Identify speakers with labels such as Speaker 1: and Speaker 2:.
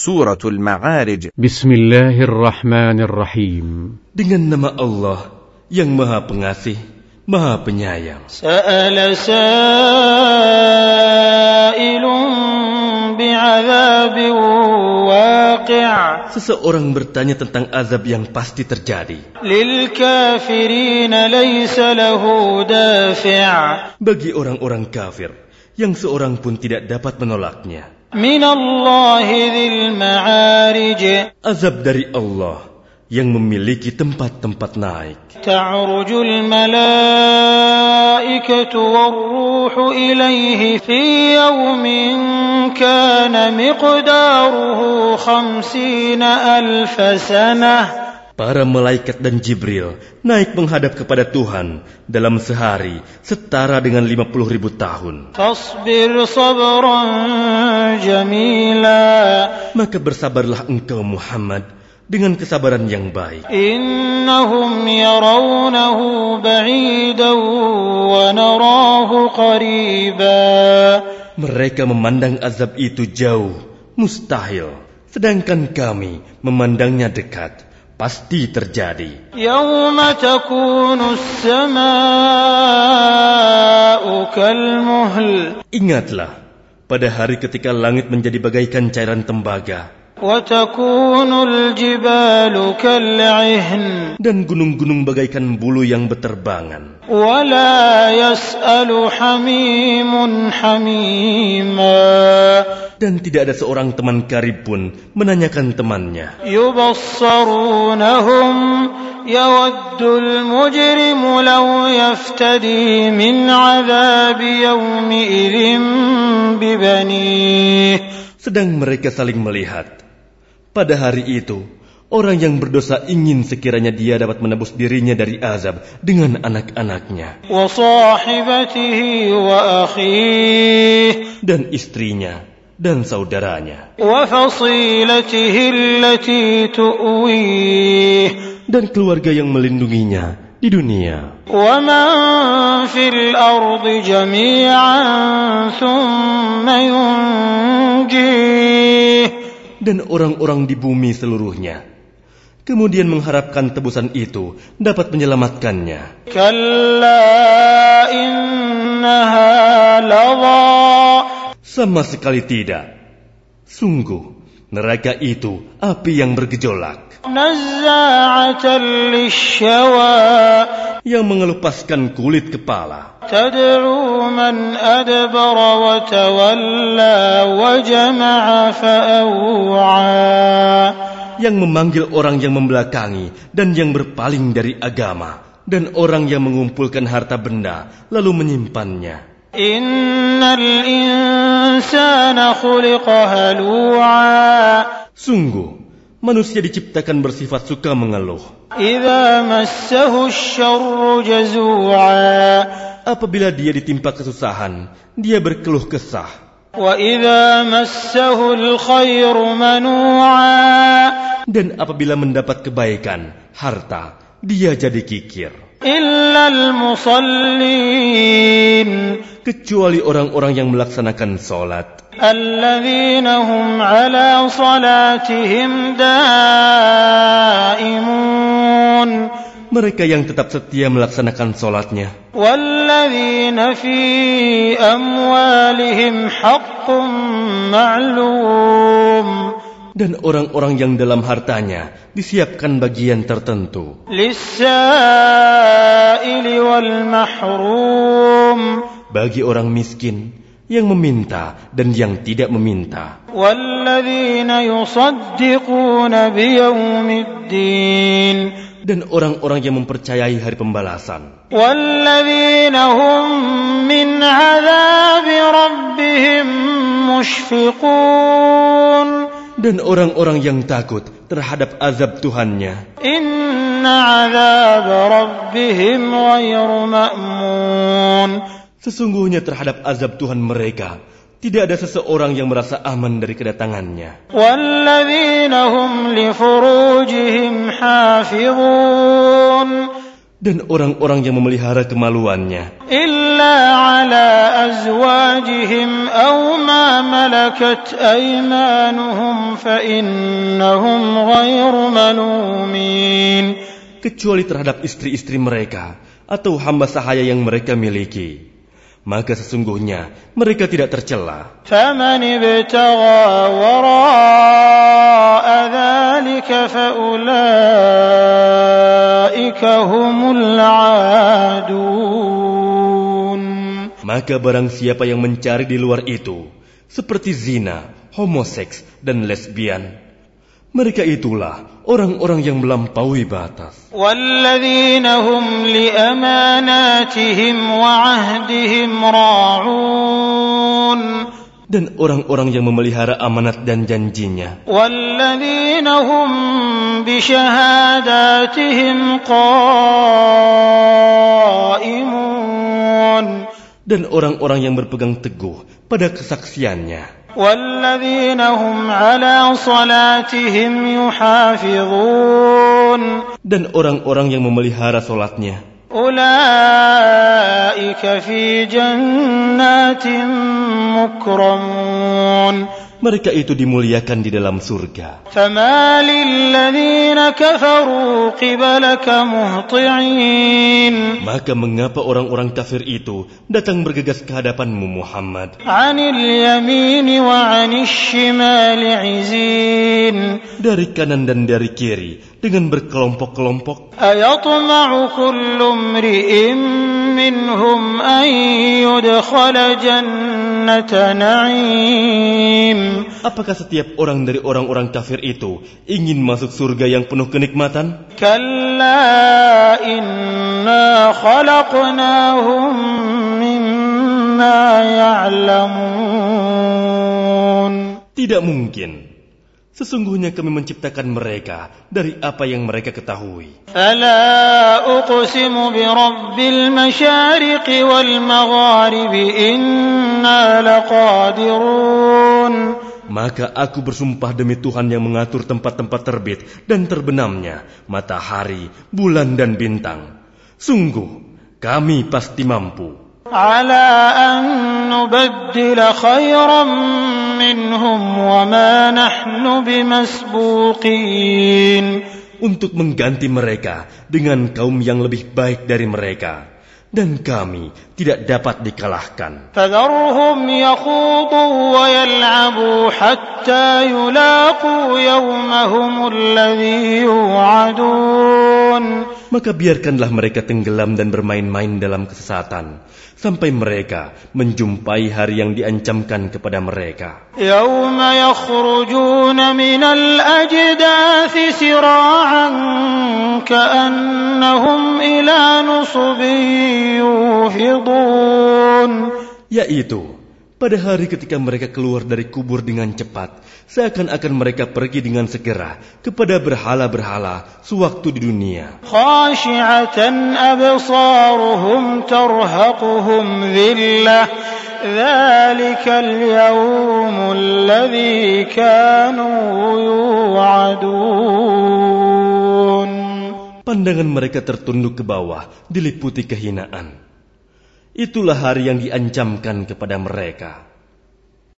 Speaker 1: Surah Al-Ma'arij. Bismillahirrahmanirrahim.
Speaker 2: Dengan nama Allah yang Maha Pengasih, Maha Penyayang.
Speaker 3: Sa'ala sa'ilun waqi'.
Speaker 2: Seseorang bertanya tentang azab yang pasti terjadi. Bagi orang-orang kafir yang seorang pun tidak dapat menolaknya.
Speaker 3: من الله ذي المعارج
Speaker 2: Azab dari Allah yang memiliki tempat-tempat naik.
Speaker 3: تعرج الملائكة والروح إليه في يوم كان مقداره خمسين ألف سنة
Speaker 2: Para malaikat dan Jibril naik menghadap kepada Tuhan dalam sehari setara dengan 50 ribu tahun. Maka bersabarlah engkau Muhammad dengan kesabaran yang baik. Mereka memandang azab itu jauh, mustahil. Sedangkan kami memandangnya dekat pasti terjadi. Ingatlah pada hari ketika langit menjadi bagaikan cairan tembaga dan gunung-gunung bagaikan bulu yang beterbangan.
Speaker 3: ولا يسأل حميم حميما
Speaker 2: Dan tidak ada seorang teman karib pun menanyakan temannya.
Speaker 3: يبصرونهم يود المجرم لو يفتدي من عذاب يومئذ ببنيه
Speaker 2: Sedang mereka saling melihat. Pada hari itu, orang yang berdosa ingin sekiranya dia dapat menebus dirinya dari azab dengan anak-anaknya
Speaker 3: وصاحبته وأخيه
Speaker 2: dan istrinya dan saudaranya
Speaker 3: وفصيلته التي تؤويه
Speaker 2: dan keluarga yang melindunginya di dunia
Speaker 3: ومن في الأرض جميعا ثم ينجيه
Speaker 2: dan orang-orang di bumi seluruhnya. Kemudian mengharapkan tebusan itu dapat menyelamatkannya. Sama sekali tidak. Sungguh, Neraka itu api yang bergejolak. Yang mengelupaskan kulit kepala. Yang memanggil orang yang membelakangi dan yang berpaling dari agama. Dan orang yang mengumpulkan harta benda lalu menyimpannya. Sungguh, manusia diciptakan bersifat suka mengeluh. Apabila dia ditimpa kesusahan, dia berkeluh kesah. Dan apabila mendapat kebaikan, harta, dia jadi kikir
Speaker 3: illal musallin
Speaker 2: kecuali orang-orang yang melaksanakan salat
Speaker 3: alladzina hum ala salatihim daimun.
Speaker 2: Mereka yang tetap setia melaksanakan salatnya
Speaker 3: walladzina fi amwalihim haqqun ma'lum
Speaker 2: dan orang-orang yang dalam hartanya disiapkan bagian tertentu. Bagi orang miskin yang meminta dan yang tidak meminta. Dan orang-orang yang mempercayai hari pembalasan.
Speaker 3: min
Speaker 2: dan orang-orang yang takut terhadap azab Tuhannya.
Speaker 3: Inna.
Speaker 2: Sesungguhnya terhadap azab Tuhan mereka tidak ada seseorang yang merasa aman dari kedatangannya.
Speaker 3: Walladzina hum li furujihim hafizun
Speaker 2: dan orang-orang yang memelihara kemaluannya.
Speaker 3: Illa ala azwajihim aw ma malakat fa innahum ghairu malumin.
Speaker 2: Kecuali terhadap istri-istri mereka atau hamba sahaya yang mereka miliki maka sesungguhnya mereka tidak tercela. Maka barang siapa yang mencari di luar itu, seperti zina, homoseks, dan lesbian, mereka itulah orang-orang yang melampaui batas. Dan orang-orang yang memelihara amanat dan janjinya. Dan orang-orang yang berpegang teguh pada kesaksiannya.
Speaker 3: والذين هم على صلاتهم يحافظون.
Speaker 2: Dan orang-orang yang memelihara solatnya,
Speaker 3: أولئك في جنات مكرمون.
Speaker 2: mereka itu dimuliakan di dalam surga.
Speaker 3: فما للذين كفروا قبلك مهطعين
Speaker 2: Maka mengapa orang-orang kafir itu datang bergegas ke hadapanmu Muhammad
Speaker 3: عن اليمين وعن الشمال عزين
Speaker 2: dari kanan dan dari kiri dengan berkelompok-kelompok?
Speaker 3: أيطمع كل امرئ منهم أن يدخل جنة نعيم
Speaker 2: Apakah setiap orang dari orang-orang kafir itu ingin masuk surga yang penuh kenikmatan?
Speaker 3: كلا إنا خلقناهم مما يعلمون
Speaker 2: Tidak mungkin. Sesungguhnya kami menciptakan mereka dari apa yang mereka ketahui. Maka aku bersumpah demi Tuhan yang mengatur tempat-tempat terbit dan terbenamnya, matahari, bulan dan bintang. Sungguh, kami pasti mampu.
Speaker 3: منهم وما نحن بمسبوقين
Speaker 2: untuk mengganti mereka dengan kaum yang lebih baik dari mereka. Dan kami tidak dapat dikalahkan.
Speaker 3: فذرهم
Speaker 2: maka biarkanlah mereka tenggelam dan bermain-main dalam kesesatan sampai mereka menjumpai hari yang diancamkan kepada mereka.
Speaker 3: Yawma yakhrujuna minal ajdathi sira'an ka'annahum ila nusubin yuhidun.
Speaker 2: Yaitu pada hari ketika mereka keluar dari kubur dengan cepat, seakan-akan mereka pergi dengan segera kepada berhala-berhala sewaktu di dunia. Pandangan mereka tertunduk ke bawah, diliputi kehinaan. Itulah hari yang diancamkan kepada mereka.